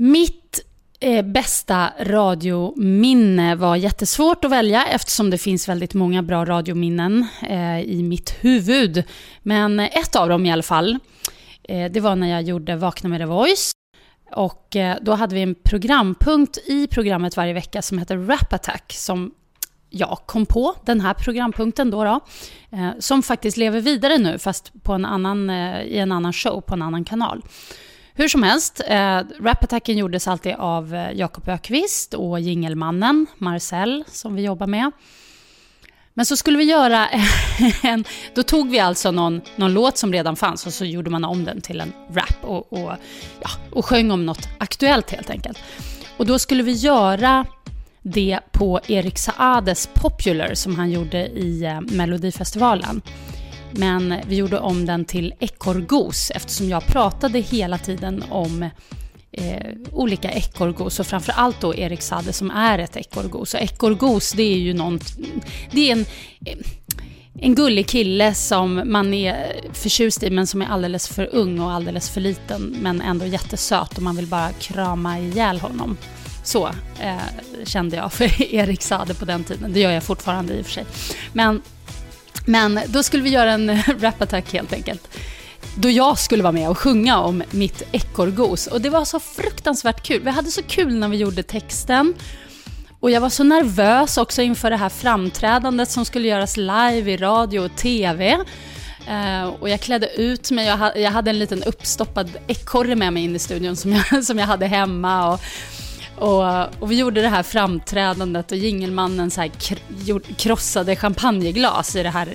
Mitt eh, bästa radiominne var jättesvårt att välja eftersom det finns väldigt många bra radiominnen eh, i mitt huvud. Men eh, ett av dem i alla fall, eh, det var när jag gjorde Vakna med The Voice. Och eh, då hade vi en programpunkt i programmet varje vecka som heter Rap Attack som jag kom på, den här programpunkten då, då eh, som faktiskt lever vidare nu fast på en annan, eh, i en annan show på en annan kanal. Hur som helst, eh, rapattacken gjordes alltid av eh, Jakob Ökvist och jingelmannen Marcel som vi jobbar med. Men så skulle vi göra en... Då tog vi alltså någon, någon låt som redan fanns och så gjorde man om den till en rap och, och, ja, och sjöng om något aktuellt helt enkelt. Och då skulle vi göra det på Erik Saades Popular som han gjorde i eh, Melodifestivalen. Men vi gjorde om den till ekorrgos eftersom jag pratade hela tiden om eh, olika ekorrgos och framförallt då Erik Sade som är ett ekorrgos. Och ekorrgos det är ju någon, det är en, eh, en gullig kille som man är förtjust i men som är alldeles för ung och alldeles för liten men ändå jättesöt och man vill bara krama ihjäl honom. Så eh, kände jag för Erik Sade på den tiden. Det gör jag fortfarande i och för sig. Men men då skulle vi göra en rap-attack helt enkelt. Då jag skulle vara med och sjunga om mitt ekorrgos. Och det var så fruktansvärt kul. Vi hade så kul när vi gjorde texten. Och jag var så nervös också inför det här framträdandet som skulle göras live i radio och TV. Uh, eh, och jag klädde ut mig, jag, ha, jag hade en liten uppstoppad ekorre med mig in i studion som jag, som jag hade hemma. Och, och, och, vi gjorde det här framträdandet och jingelmannen så här krossade champagneglas i det här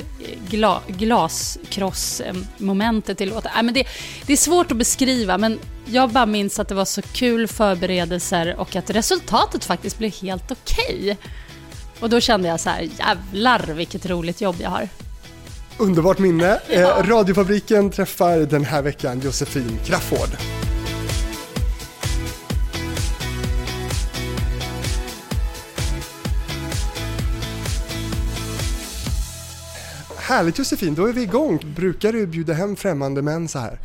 gla, glaskrossmomentet i låten. Äh, men det, det är svårt att beskriva, men jag bara minns att det var så kul förberedelser och att resultatet faktiskt blev helt okej. Okay. Och då kände jag så här, jävlar vilket roligt jobb jag har. Underbart minne. Eh, radiofabriken träffar den här veckan Josefin Crafoord. Härligt Josefin, då är vi igång. Brukar du bjuda hem främmande män så här?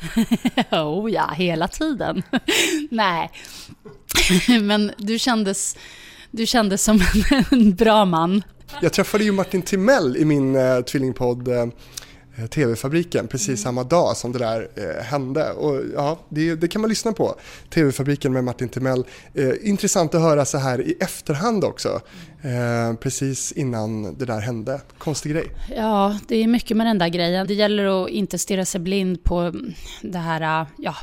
oh ja, hela tiden. Nej, men du kändes, du kändes som en bra man. Jag träffade ju Martin Timell i min uh, tvillingpodd Eh, TV-fabriken precis mm. samma dag som det där eh, hände. Och ja, det, det, kan man lyssna på. TV-fabriken med Martin Timell. Eh, intressant att höra så här i efterhand också. Eh, precis innan det där hände. Konstig grej. Ja, det är mycket med den där grejen. Det gäller att inte stirra sig blind på det här, ja,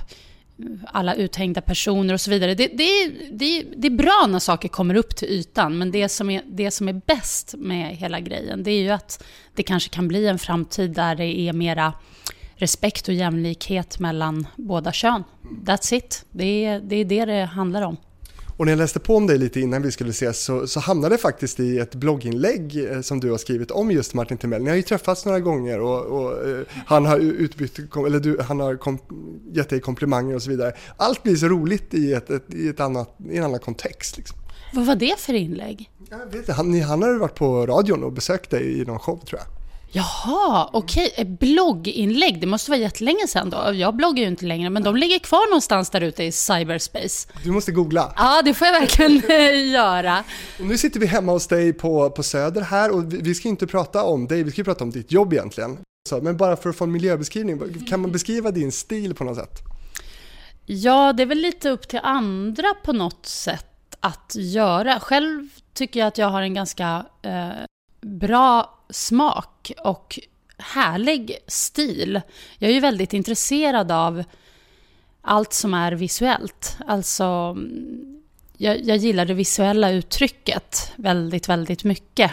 alla uthängda personer och så vidare. Det, det, det, det, är bra när saker kommer upp till ytan, men det som, är, det som är bäst med hela grejen, det är ju att det kanske kan bli en framtid där det är mera respekt och jämlikhet mellan båda kön. That's it. Det är, det är det det handlar om. Och när jag läste på om dig lite innan vi skulle ses så, så hamnade det faktiskt i ett blogginlägg eh, som du har skrivit om just Martin Timell. Ni har ju träffats några gånger och, och uh, han har utbytt, eller du, han har kom, gett dig komplimanger och så vidare. Allt blir så roligt i, ett, ett, i, ett annat, i en annan kontext. Liksom. Vad var det för inlägg? Jag vet inte, han, han har varit på radion och besökt dig i någon show tror jag. Jaha, okej. Okay. Blogginlägg, det måste vara jättelänge sedan då. Jag bloggar ju inte längre, men de ligger kvar någonstans där ute i cyberspace. Du måste googla. Ja, det får jag verkligen göra. Och nu sitter vi hemma hos dig på, på Söder här och vi, ska inte prata om dig, vi ska prata om ditt jobb egentligen. Så, men bara för att få en miljöbeskrivning, kan man beskriva din stil på något sätt? Ja, det är väl lite upp till andra på något sätt att göra. Själv tycker jag att jag har en ganska eh, bra smak och härlig stil. Jag är ju väldigt intresserad av allt som är visuellt. Alltså, jag, jag gillar det visuella uttrycket väldigt, väldigt mycket.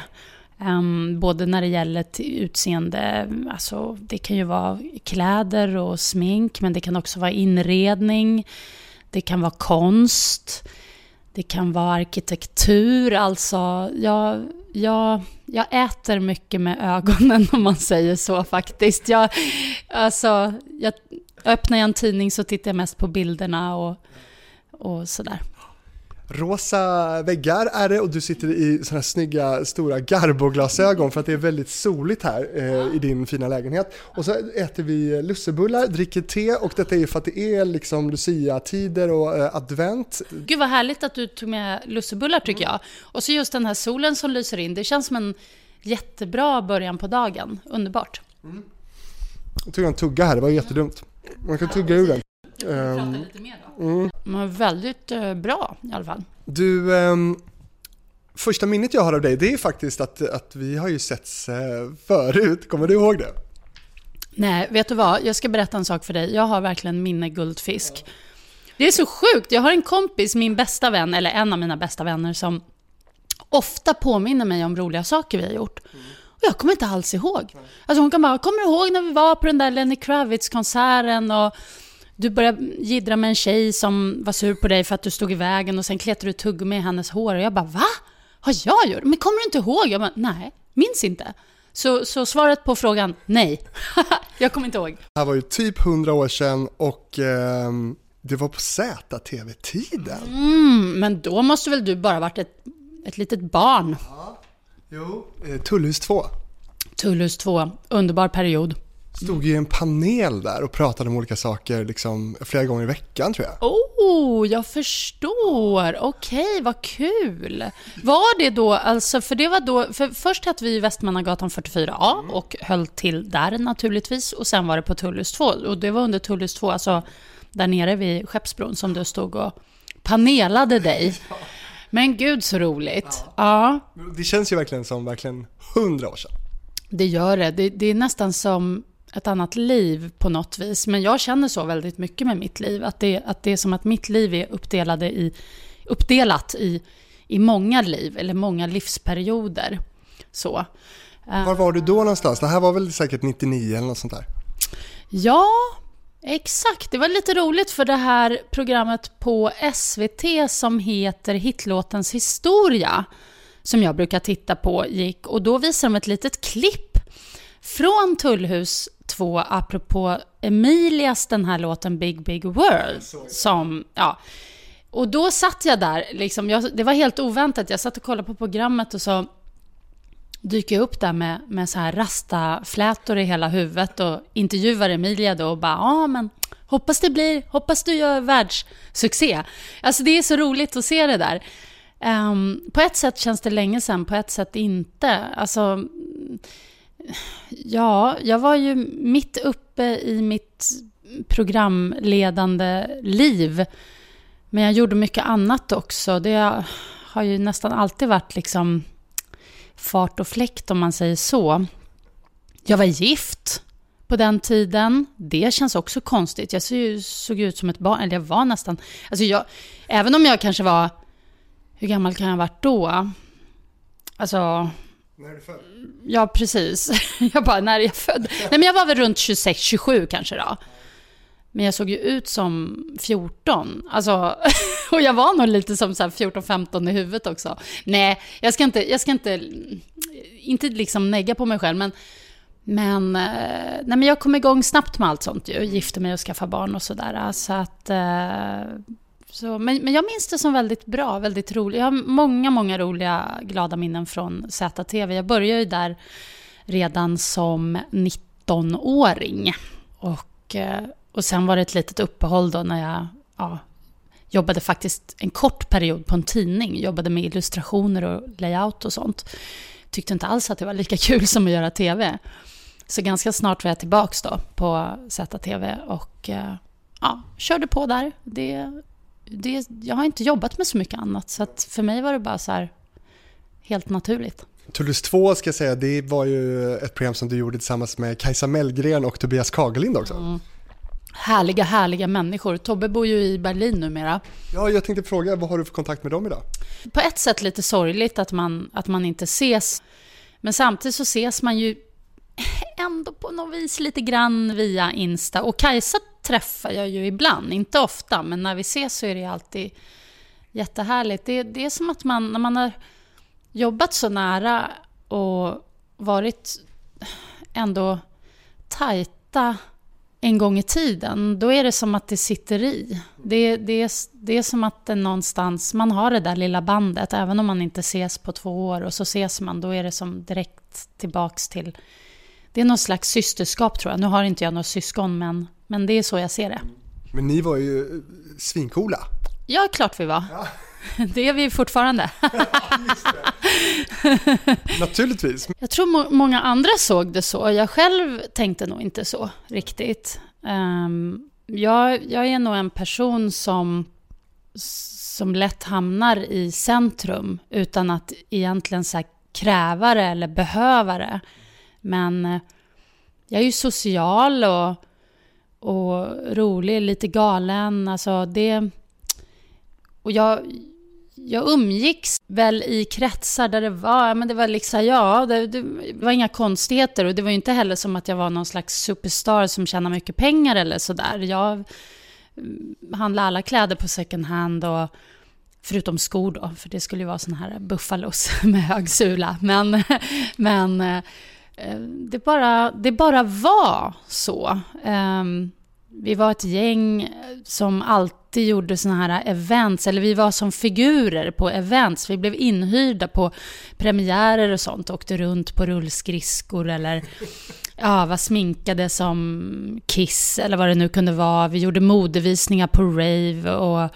Um, både när det gäller utseende, alltså det kan ju vara kläder och smink, men det kan också vara inredning, det kan vara konst, det kan vara arkitektur, alltså jag, jag, jag äter mycket med ögonen om man säger så faktiskt. Jag, alltså, jag, öppnar jag en tidning så tittar jag mest på bilderna och, och sådär rosa väggar är det och du sitter i sådana här snygga stora Garbo-glasögon för att det är väldigt soligt här eh, i din fina lägenhet. Och så äter vi lussebullar, dricker te och detta är för att det är liksom Lucia-tider och eh, advent. Gud vad härligt att du tog med lussebullar tycker jag. Och så just den här solen som lyser in, det känns som en jättebra början på dagen. Underbart. Mm. Jag tog en tugga här, det var jättedumt. Man kan tugga ur den. Um, lite mer då. Mm. Men väldigt uh, bra i alla fall. Du, um, första minnet jag har av dig det är faktiskt att, att vi har ju setts uh, förut. Kommer du ihåg det? Nej, vet du vad? Jag ska berätta en sak för dig. Jag har verkligen minne guldfisk. Det är så sjukt. Jag har en kompis, min bästa vän, eller en av mina bästa vänner, som ofta påminner mig om roliga saker vi har gjort. Mm. Och jag kommer inte alls ihåg. Alltså hon kan bara, kommer du ihåg när vi var på den där Lenny Kravitz-konserten och du började gidra med en tjej som var sur på dig för att du stod i vägen och sen kletade du tuggummi i hennes hår och jag bara va? Har jag gjort? Men kommer du inte ihåg? Jag bara nej, minns inte. Så, så svaret på frågan, nej. jag kommer inte ihåg. Det här var ju typ hundra år sedan och eh, det var på ZTV-tiden. Mm, men då måste väl du bara varit ett, ett litet barn? Ja, jo. Eh, Tullhus 2. Tullhus 2, underbar period. Stod ju i en panel där och pratade om olika saker liksom, flera gånger i veckan tror jag. Oh, jag förstår. Okej, okay, vad kul. Var det då, alltså, för det var då, för först hette vi Västmannagatan 44A mm. och höll till där naturligtvis. Och sen var det på Tullhus 2. Och det var under Tullhus 2, alltså där nere vid Skeppsbron som du stod och panelade dig. Men gud så roligt. Ja. ja. Det känns ju verkligen som verkligen hundra år sedan. Det gör det. det. Det är nästan som ett annat liv på något vis. Men jag känner så väldigt mycket med mitt liv. Att det, att det är som att mitt liv är uppdelade i, uppdelat i, i många liv, eller många livsperioder. Så. Var var du då någonstans? Det här var väl säkert 99 eller något sånt där? Ja, exakt. Det var lite roligt för det här programmet på SVT som heter Hitlåtens historia, som jag brukar titta på, gick. Och då visade de ett litet klipp från Tullhus 2, apropå Emilias den här låten Big Big World. Som, ja. Och då satt jag där, liksom, jag, det var helt oväntat. Jag satt och kollade på programmet och så dyker jag upp där med, med så här rastaflätor i hela huvudet och intervjuar Emilia då och bara ja men hoppas det blir, hoppas du gör världssuccé. Alltså det är så roligt att se det där. Um, på ett sätt känns det länge sedan, på ett sätt inte. Alltså Ja, jag var ju mitt uppe i mitt programledande liv. Men jag gjorde mycket annat också. Det har ju nästan alltid varit liksom fart och fläkt om man säger så. Jag var gift på den tiden. Det känns också konstigt. Jag såg ut som ett barn, eller jag var nästan... Alltså jag, även om jag kanske var... Hur gammal kan jag ha varit då? Alltså, när är du född? Ja, precis. Jag bara, när är jag född? Nej, men jag var väl runt 26, 27 kanske då. Men jag såg ju ut som 14. Alltså, och jag var nog lite som 14-15 i huvudet också. Nej, jag ska inte, jag ska inte, inte liksom negga på mig själv, men, men, eh, nej, men jag kom igång snabbt med allt sånt ju. Gifte mig och skaffa barn och sådär. Så att eh, så, men, men jag minns det som väldigt bra, väldigt roligt. Jag har många, många roliga, glada minnen från ZTV. Jag började ju där redan som 19-åring. Och, eh, och sen var det ett litet uppehåll då när jag ja, jobbade faktiskt en kort period på en tidning. Jobbade med illustrationer och layout och sånt. Tyckte inte alls att det var lika kul som att göra TV. Så ganska snart var jag tillbaka då på ZTV och eh, ja, körde på där. Det det, jag har inte jobbat med så mycket annat, så att för mig var det bara så här helt naturligt. Tullus 2 ska jag säga, det var ju ett program som du gjorde tillsammans med Kajsa Mellgren och Tobias Kagerlind också. Mm. Härliga, härliga människor. Tobbe bor ju i Berlin numera. Ja, jag tänkte fråga, vad har du för kontakt med dem idag? På ett sätt lite sorgligt att man, att man inte ses. Men samtidigt så ses man ju ändå på något vis lite grann via Insta. Och Kajsa träffar jag ju ibland, inte ofta, men när vi ses så är det alltid jättehärligt. Det, det är som att man, när man har jobbat så nära och varit ändå tajta en gång i tiden, då är det som att det sitter i. Det, det, är, det är som att det någonstans, man har det där lilla bandet, även om man inte ses på två år och så ses man, då är det som direkt tillbaks till... Det är någon slags systerskap tror jag. Nu har inte jag några syskon, men, men det är så jag ser det. Men ni var ju svincoola. Ja, klart vi var. Ja. Det är vi fortfarande. Naturligtvis. Jag tror må många andra såg det så. Jag själv tänkte nog inte så riktigt. Um, jag, jag, är nog en person som, som lätt hamnar i centrum utan att egentligen så kräva det eller behöva det. Men eh, jag är ju social och, och rolig, lite galen. Alltså det... Och jag, jag umgicks väl i kretsar där det var, men det var liksom, ja, det, det, var inga konstigheter och det var ju inte heller som att jag var någon slags superstar som tjänar mycket pengar eller sådär. Jag mm, handlade alla kläder på second hand och förutom skor då, för det skulle ju vara sådana här buffalos med hög sula. Men, men eh, Eh, det, bara, det bara var så. Ehm, vi var ett gäng eh, som alltid gjorde såna här events, eller vi var som figurer på events. Vi blev inhyrda på premiärer och sånt, åkte runt på rullskridskor eller ja, var sminkade som Kiss eller vad det nu kunde vara. Vi gjorde modevisningar på rave och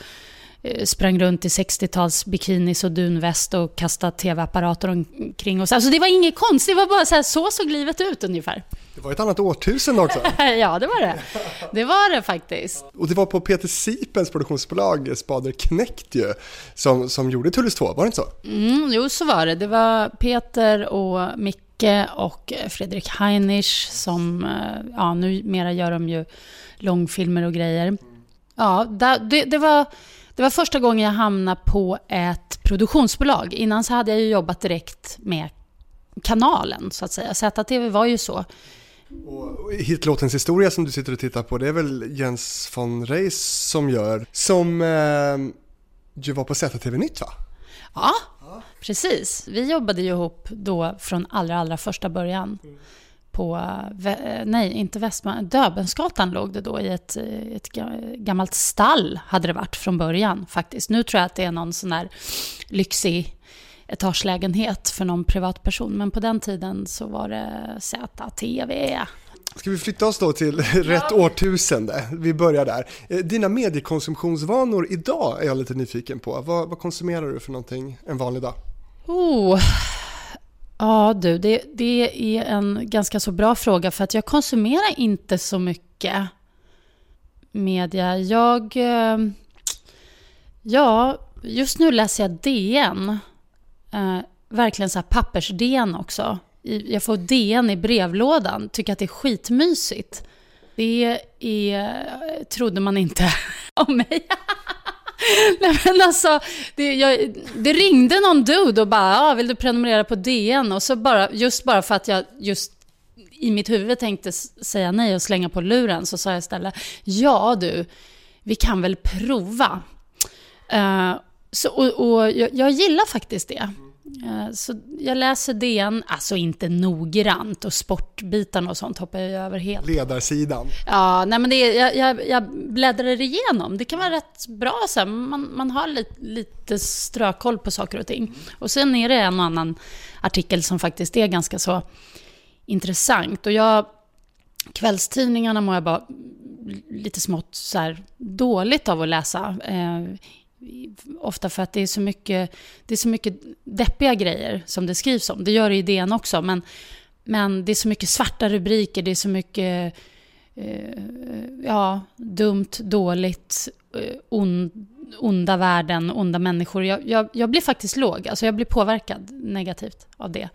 sprang runt i 60-tals bikinis och dunväst och kastade tv-apparater omkring oss. Alltså det var inget konstigt, det var bara så här, så såg livet ut ungefär. Det var ett annat årtusende också. ja, det var det. Det var det faktiskt. Och det var på Peter Sipens produktionsbolag, Spader Knäckt ju, som, som gjorde Tullus 2, var det inte så? Mm, jo, så var det. Det var Peter och Micke och Fredrik Heinrich som, eh, ja, numera gör de ju långfilmer och grejer. Ja, det, det, var... Det var första gången jag hamnade på ett produktionsbolag. Innan så hade jag ju jobbat direkt med kanalen, så att säga. ZTV var ju så. Och hitlåtens historia som du sitter och tittar på, det är väl Jens von Reis som gör, som eh, ju var på ZTV Nytt va? Ja, ja, precis. Vi jobbade ju ihop då från allra, allra första början. Mm. På, nej, inte Västman, Döbensgatan låg det då i ett, ett gammalt stall, hade det varit från början faktiskt. Nu tror jag att det är någon sån där lyxig etagelägenhet för någon privatperson. Men på den tiden så var det ZTV. Ska vi flytta oss då till rätt årtusende? Vi börjar där. Eh, dina mediekonsumtionsvanor idag är jag lite nyfiken på. Vad, vad konsumerar du för någonting en vanlig dag? Oh. Ja du, det, det är en ganska så bra fråga för att jag konsumerar inte så mycket media. Jag... Eh, ja, just nu läser jag DN eh, verkligen så här pappers-DN också. Jag får DN i brevlådan, tycker att det är skitmysigt. Det är, trodde man inte om mig. Nej, men alltså, det, jag, det, ringde någon dude och bara, ah, vill du prenumerera på DN? Och så bara, just bara för att jag just i mitt huvud tänkte säga nej och slänga på luren, så sa jag istället, ja du, vi kan väl prova. Uh, så, och, och jag, jag, gillar faktiskt det. Uh, så jag läser DN, alltså inte noggrant och sportbitarna och sånt hoppar jag över helt. Ledarsidan. Ja, nej men det är, jag, jag, jag bläddrar igenom. Det kan vara rätt bra så här. Man, man har lite, lite strökoll på saker och ting. Och sen är det en och annan artikel som faktiskt är ganska så intressant. Och jag, kvällstidningarna mår jag bara lite smått så här dåligt av att läsa. Eh, ofta för att det är så mycket, det är så mycket deppiga grejer som det skrivs om. Det gör det i DN också, men, men det är så mycket svarta rubriker, det är så mycket eh, ja, dumt, dåligt, eh, on, onda värden, onda människor. Jag, jag, jag blir faktiskt låg, alltså jag blir påverkad negativt av det.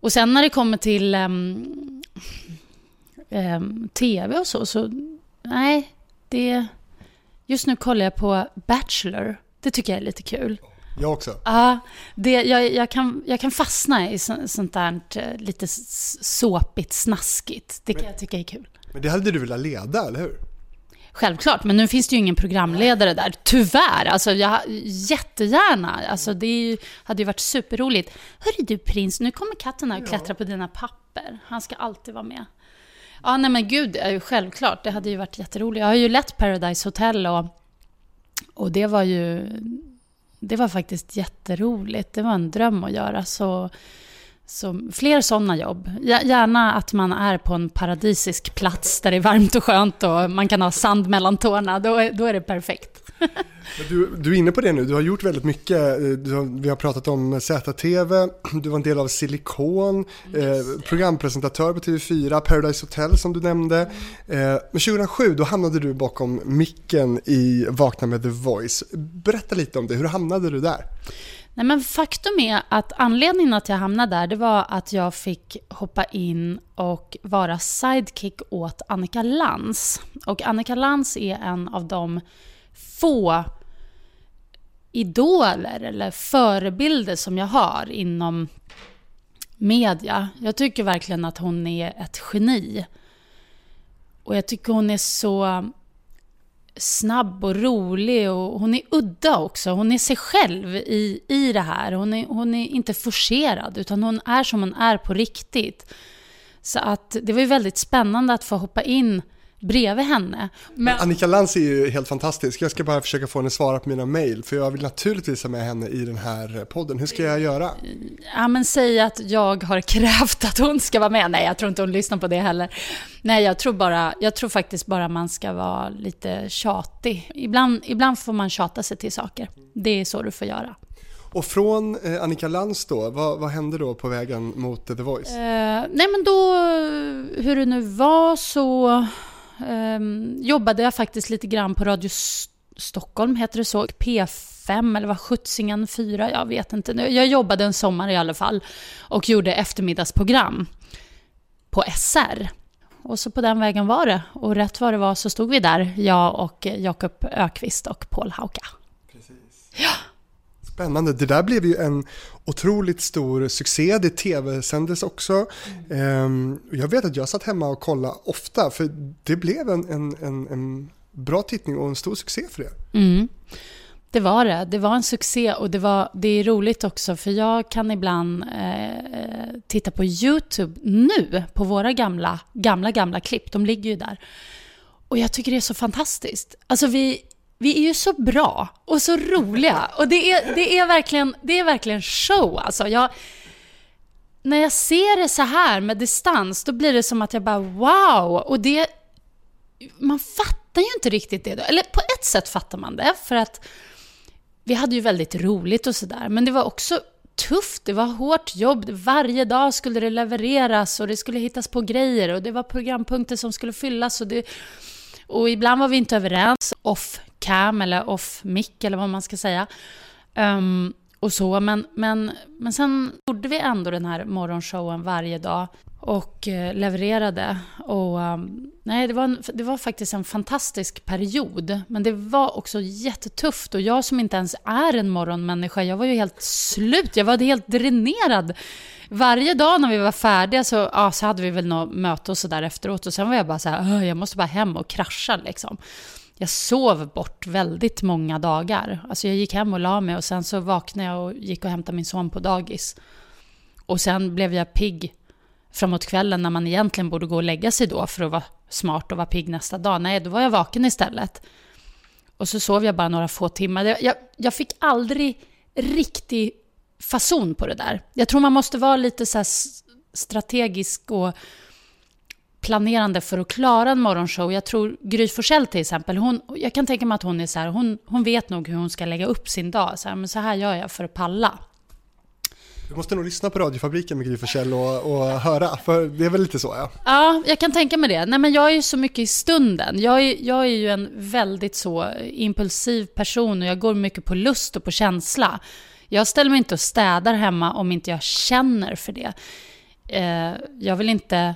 Och sen när det kommer till um, um, tv och så, så nej, det Just nu kollar jag på Bachelor. Det tycker jag är lite kul. Jag också. Ja, det, jag, jag, kan, jag kan fastna i så, sånt där eh, lite såpigt, snaskigt. Det kan jag tycka är kul. Men det hade du velat leda, eller hur? Självklart, men nu finns det ju ingen programledare där. Tyvärr. Alltså, jag, jättegärna. Alltså, det ju, hade ju varit superroligt. Hörru du prins, nu kommer katten här och klättrar på dina papper. Han ska alltid vara med. Ja, nej men gud, eh, självklart. Det hade ju varit jätteroligt. Jag har ju lett Paradise Hotel och, och det var ju... Det var faktiskt jätteroligt. Det var en dröm att göra. Så, så fler sådana jobb. Gärna att man är på en paradisisk plats där det är varmt och skönt och man kan ha sand mellan tårna. Då, då är det perfekt. Du, du är inne på det nu, du har gjort väldigt mycket. Har, vi har pratat om ZTV, du var en del av Silikon, eh, programpresentatör på TV4, Paradise Hotel som du nämnde. Eh, men 2007 då hamnade du bakom micken i Vakna med The Voice. Berätta lite om det, hur hamnade du där? Nej, men faktum är att anledningen att jag hamnade där, det var att jag fick hoppa in och vara sidekick åt Annika Lantz. Och Annika Lantz är en av de få idoler eller förebilder som jag har inom media. Jag tycker verkligen att hon är ett geni. Och jag tycker hon är så snabb och rolig och hon är udda också. Hon är sig själv i, i det här. Hon är, hon är inte forcerad utan hon är som hon är på riktigt. Så att det var ju väldigt spännande att få hoppa in bredvid henne. Men... Annika Lantz är ju helt fantastisk. Jag ska bara försöka få henne att svara på mina mejl för jag vill naturligtvis ha med henne i den här podden. Hur ska jag göra? Ja, men säg att jag har krävt att hon ska vara med. Nej, jag tror inte hon lyssnar på det heller. Nej, jag tror, bara, jag tror faktiskt bara man ska vara lite tjatig. Ibland, ibland får man tjata sig till saker. Det är så du får göra. Och från eh, Annika Lantz då, vad, vad, hände då på vägen mot The Voice? Eh, nej men då, hur det nu var så um, jobbade jag faktiskt lite grann på Radio Stockholm, heter det så? P5 eller vad Skjutsingen 4, jag vet inte. Jag jobbade en sommar i alla fall och gjorde eftermiddagsprogram på SR. Och så på den vägen var det. Och rätt vad det var så stod vi där, jag och Jakob Ökvist och Paul Hauka. Precis. Ja. Spännande. Det där blev ju en otroligt stor succé. Det tv-sändes också. Mm. Jag vet att jag satt hemma och kollade ofta för det blev en, en, en, en bra tittning och en stor succé för det. Mm. Det var det. Det var en succé och det, var, det är roligt också för jag kan ibland eh, titta på YouTube nu på våra gamla, gamla, gamla klipp. De ligger ju där. Och jag tycker det är så fantastiskt. Alltså vi, vi är ju så bra och så roliga. Och det är, det är, verkligen, det är verkligen show. Alltså jag, när jag ser det så här med distans, då blir det som att jag bara wow. Och det, man fattar ju inte riktigt det då. Eller på ett sätt fattar man det, för att vi hade ju väldigt roligt och sådär. Men det var också tufft, det var hårt jobb. Varje dag skulle det levereras och det skulle hittas på grejer och det var programpunkter som skulle fyllas. Och, det, och ibland var vi inte överens off cam eller off mic eller vad man ska säga. Um, och så, men, men, men sen gjorde vi ändå den här morgonshowen varje dag och eh, levererade. Och ehm, nej, det var, en, det var faktiskt en fantastisk period. Men det var också jättetufft och jag som inte ens är en morgonmänniska, jag var ju helt slut. Jag var helt dränerad. Varje dag när vi var färdiga så, ja, så hade vi väl något möte och så där efteråt och sen var jag bara så här, jag måste bara hem och krascha liksom jag sov bort väldigt många dagar. Alltså jag gick hem och la mig och sen så vaknade jag och gick och hämtade min son på dagis. Och sen blev jag pigg framåt kvällen när man egentligen borde gå och lägga sig då för att vara smart och vara pigg nästa dag. Nej, då var jag vaken istället. Och så sov jag bara några få timmar. Jag, jag fick aldrig riktig fason på det där. Jag tror man måste vara lite så strategisk och planerande för att klara en morgonshow. Jag tror Gry Forssell till exempel, hon, jag kan tänka mig att hon är så här, hon, hon vet nog hur hon ska lägga upp sin dag. Så här, men så här gör jag för att palla. Du måste nog lyssna på radiofabriken med Gry Forssell och, och höra, för det är väl lite så ja? Ja, jag kan tänka mig det. Nej men jag är ju så mycket i stunden. Jag är, jag är ju en väldigt så impulsiv person och jag går mycket på lust och på känsla. Jag ställer mig inte och städar hemma om inte jag känner för det. Eh, jag vill inte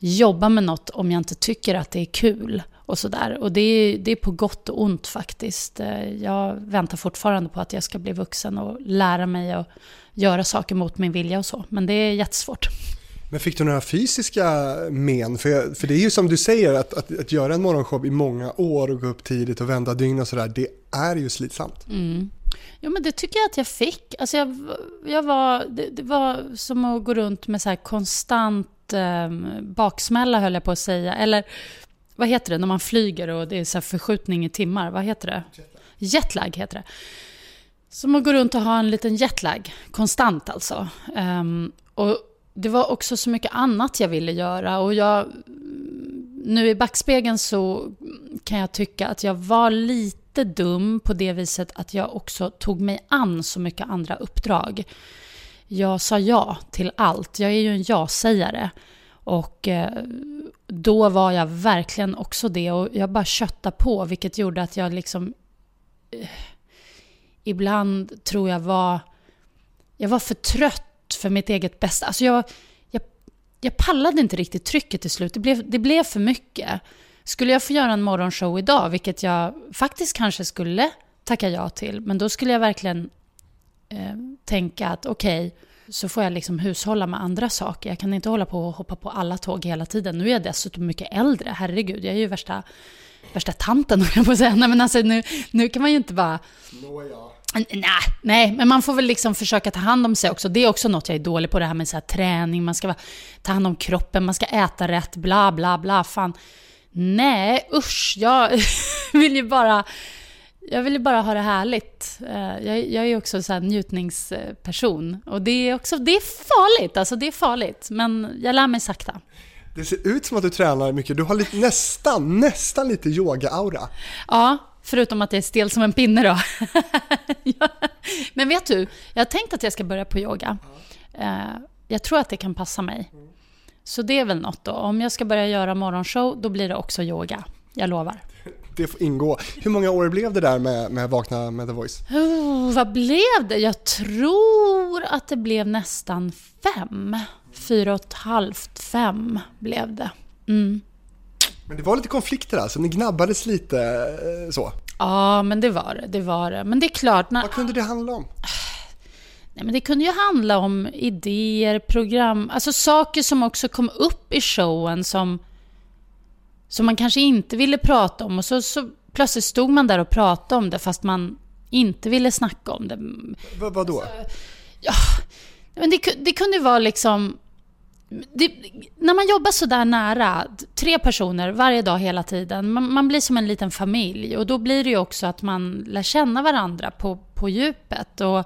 jobba med något om jag inte tycker att det är kul. Och sådär. Och det är, det är på gott och ont faktiskt. Eh, jag väntar fortfarande på att jag ska bli vuxen och lära mig att göra saker mot min vilja och så. Men det är jättesvårt. Men fick du några fysiska men? För, för det är ju som du säger, att, att, att göra en morgonshow i många år och gå upp tidigt och vända dygn och sådär, det är ju slitsamt. Mm. Jo, men det tycker jag att jag fick. Alltså jag, jag var, det, det var som att gå runt med så konstant Ehm, baksmälla höll jag på att säga. Eller vad heter det när man flyger och det är så förskjutning i timmar? Vad heter det? Jetlag heter det. Som att gå runt och ha en liten jetlag, konstant alltså. Um, och det var också så mycket annat jag ville göra och jag... Nu i backspegeln så kan jag tycka att jag var lite dum på det viset att jag också tog mig an så mycket andra uppdrag. Jag sa ja till allt. Jag är ju en ja-sägare. Och eh, då var jag verkligen också det och jag bara köttade på vilket gjorde att jag liksom eh, ibland tror jag var jag var för trött för mitt eget bästa. Alltså jag, jag, jag pallade inte riktigt trycket till slut. Det blev, det blev för mycket. Skulle jag få göra en morgonshow idag, vilket jag faktiskt kanske skulle tacka ja till, men då skulle jag verkligen eh, tänka att okej, okay, så får jag liksom hushålla med andra saker. Jag kan inte hålla på och hoppa på alla tåg hela tiden. Nu är jag dessutom mycket äldre, herregud. Jag är ju värsta, värsta tanten, jag på att säga. Nej, men alltså nu, nu kan man ju inte bara... Nåja. Nej, nej, men man får väl liksom försöka ta hand om sig också. Det är också något jag är dålig på, det här med så här träning, man ska ta hand om kroppen, man ska äta rätt, bla bla bla. Fan. Nej, usch, jag vill ju bara jag vill ju bara ha det härligt. Eh, jag, jag är också en njutningsperson. Och det är också det är farligt, alltså det är farligt. Men jag lär mig sakta. Det ser ut som att du tränar mycket. Du har lite, nästan, nästan lite yoga-aura. Ja, förutom att jag är stel som en pinne då. Men vet du, jag har tänkt att jag ska börja på yoga. Eh, jag tror att det kan passa mig. Så det är väl något då. Om jag ska börja göra morgonshow, då blir det också yoga. Jag lovar det får ingå. Hur många år blev det där med, med Vakna med The Voice? Oh, vad blev det? Jag tror att det blev nästan fem. Fyra och ett halvt, fem blev det. Mm. Men det var lite konflikter alltså, ni gnabbades lite eh, så? Ja, men det var det. det, var det. Men det är klart... När... Vad kunde det handla om? Nej, men det kunde ju handla om idéer, program, alltså saker som också kom upp i showen som som man kanske inte ville prata om och så, så plötsligt stod man där och pratade om det fast man inte ville snacka om det. V vad då? Ja, men det, det kunde vara liksom... Det, när man jobbar så där nära, tre personer varje dag hela tiden, man, man, blir som en liten familj och då blir det ju också att man lär känna varandra på, på djupet. Och,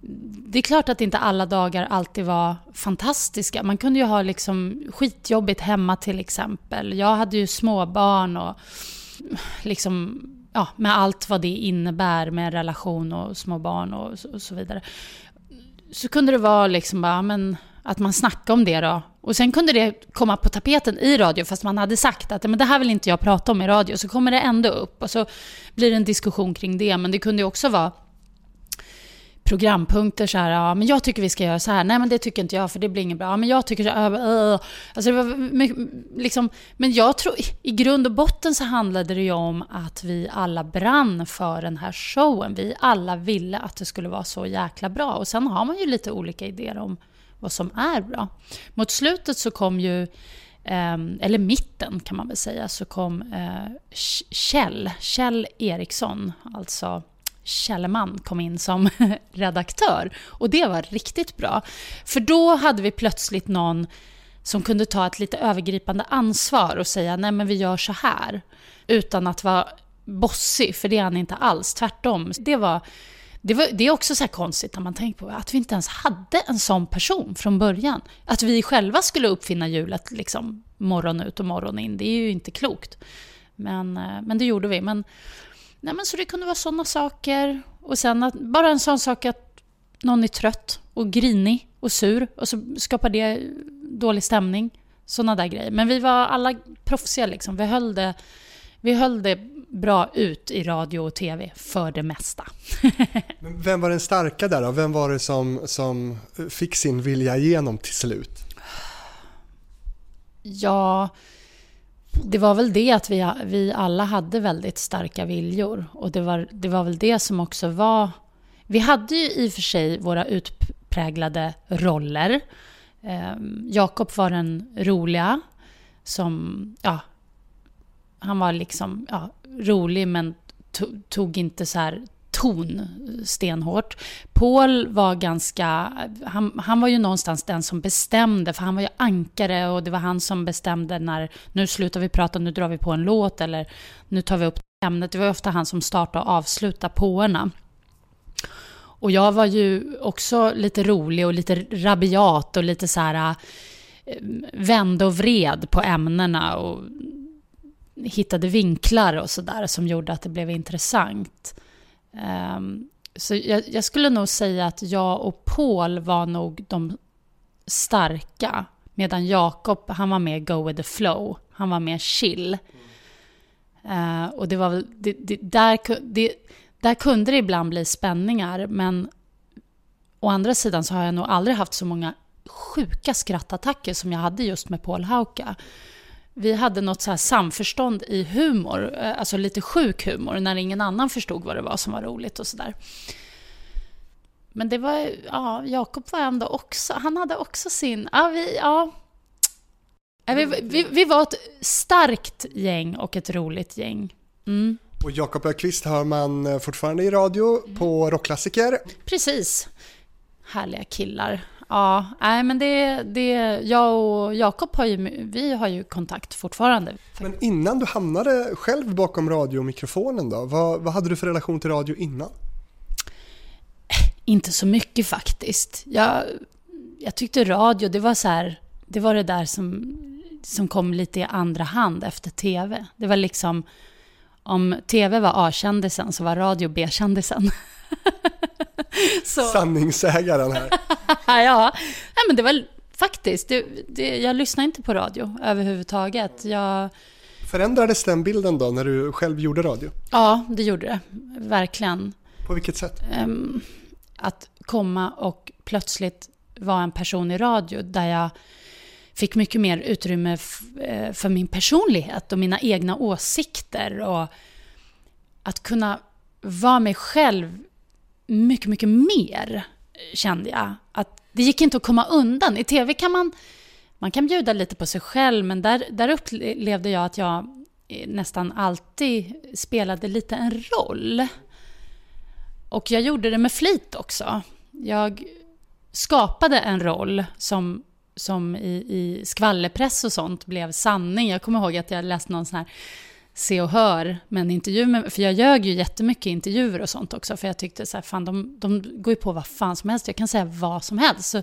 det är klart att inte alla dagar alltid var fantastiska. Man kunde ju ha liksom skitjobbigt hemma till exempel. Jag hade ju småbarn och liksom, ja, med allt vad det innebär med relation och småbarn och så, och så vidare. Så kunde det vara liksom bara, men att man snackade om det då. Och sen kunde det komma på tapeten i radio, fast man hade sagt att men det här vill inte jag prata om i radio. Så kommer det ändå upp och så blir det en diskussion kring det. Men det kunde ju också vara programpunkter så här, ja men jag tycker vi ska göra så här, nej men det tycker inte jag för det blir inget bra, ja, men jag tycker så här, äh. alltså det var liksom, men jag tror, i grund och botten så handlade det ju om att vi alla brann för den här showen, vi alla ville att det skulle vara så jäkla bra och sen har man ju lite olika idéer om vad som är bra. Mot slutet så kom ju ehm, eller mitten kan man väl säga, så kom eh, Kjell, Kjell Eriksson, alltså Källeman kom in som redaktör. Och det var riktigt bra. För då hade vi plötsligt någon som kunde ta ett lite övergripande ansvar och säga nej men vi gör så här. Utan att vara bossig, för det är han inte alls. Tvärtom. Det, var, det, var, det är också så här konstigt när man tänker på att vi inte ens hade en sån person från början. Att vi själva skulle uppfinna hjulet liksom, morgon ut och morgon in, det är ju inte klokt. Men, eh, men det gjorde vi. Men Nej, men så det kunde vara sådana saker. Och sen att, bara en sån sak att någon är trött och grinig och sur och så skapar det dålig stämning. Sådana där grejer. Men vi var alla proffsiga liksom. Vi höll det, vi höll det bra ut i radio och tv för det mesta. Vem var den starka där då? Vem var det som, som fick sin vilja igenom till slut? Ja, det var väl det att vi, vi alla hade väldigt starka viljor. Och det var, det var väl det som också var... Vi hade ju i och för sig våra utpräglade roller. Eh, Jakob var den roliga som... Ja, han var liksom ja, rolig men tog inte så här ton eh, stenhårt. Paul var ganska, han, han var ju någonstans den som bestämde, för han var ju ankare och det var han som bestämde när, nu slutar vi prata, nu drar vi på en låt eller nu tar vi upp ämnet. Det var ofta han som startade och avslutade påerna. Och jag var ju också lite rolig och lite rabiat och lite så här eh, vände och vred på ämnena och hittade vinklar och sådär som gjorde att det blev intressant. Um, så jag, jag, skulle nog säga att jag och Paul var nog de starka. Medan Jakob, han var mer go with the flow. Han var mer chill. Uh, och det var väl, det, det, där, det, där kunde det ibland bli spänningar, men å andra sidan så har jag nog aldrig haft så många sjuka skrattattacker som jag hade just med Paul Hauka. Vi hade något så här samförstånd i humor, eh, alltså lite sjuk humor, när ingen annan förstod vad det var som var roligt och sådär. Men det var, ja, Jakob var ändå också, han hade också sin, ja, vi, ja. Vi, vi, vi var ett starkt gäng och ett roligt gäng. Mm. Och Jakob Öqvist hör man eh, fortfarande i radio på rockklassiker. Precis. Härliga killar. Ja, nej men det, det, jag och Jakob har ju, vi har ju kontakt fortfarande. Men innan du hamnade själv bakom radiomikrofonen då, vad, vad hade du för relation till radio innan? Inte så mycket faktiskt. Jag, jag tyckte radio, det var så här, det var det där som, som kom lite i andra hand efter tv. Det var liksom, om tv var A-kändisen så var radio B-kändisen. Sanningssägaren här. ja. ja, men det var faktiskt, det, det, jag lyssnar inte på radio överhuvudtaget. Jag... Förändrades den bilden då när du själv gjorde radio? Ja, det gjorde det. Verkligen. På vilket sätt? Um, att komma och plötsligt vara en person i radio där jag fick mycket mer utrymme eh, för min personlighet och mina egna åsikter och att kunna vara mig själv mycket, mycket mer kände jag. Att det gick inte att komma undan. I tv kan man, man kan bjuda lite på sig själv men där, där upplevde jag att jag eh, nästan alltid spelade lite en roll. Och jag gjorde det med flit också. Jag skapade en roll som som i, i skvallerpress och sånt blev sanning. Jag kommer ihåg att jag läste någon sån här Se och Hör med en intervju med, för jag ljög ju jättemycket intervjuer och sånt också, för jag tyckte så här, fan de, de går ju på vad fan som helst, jag kan säga vad som helst. Så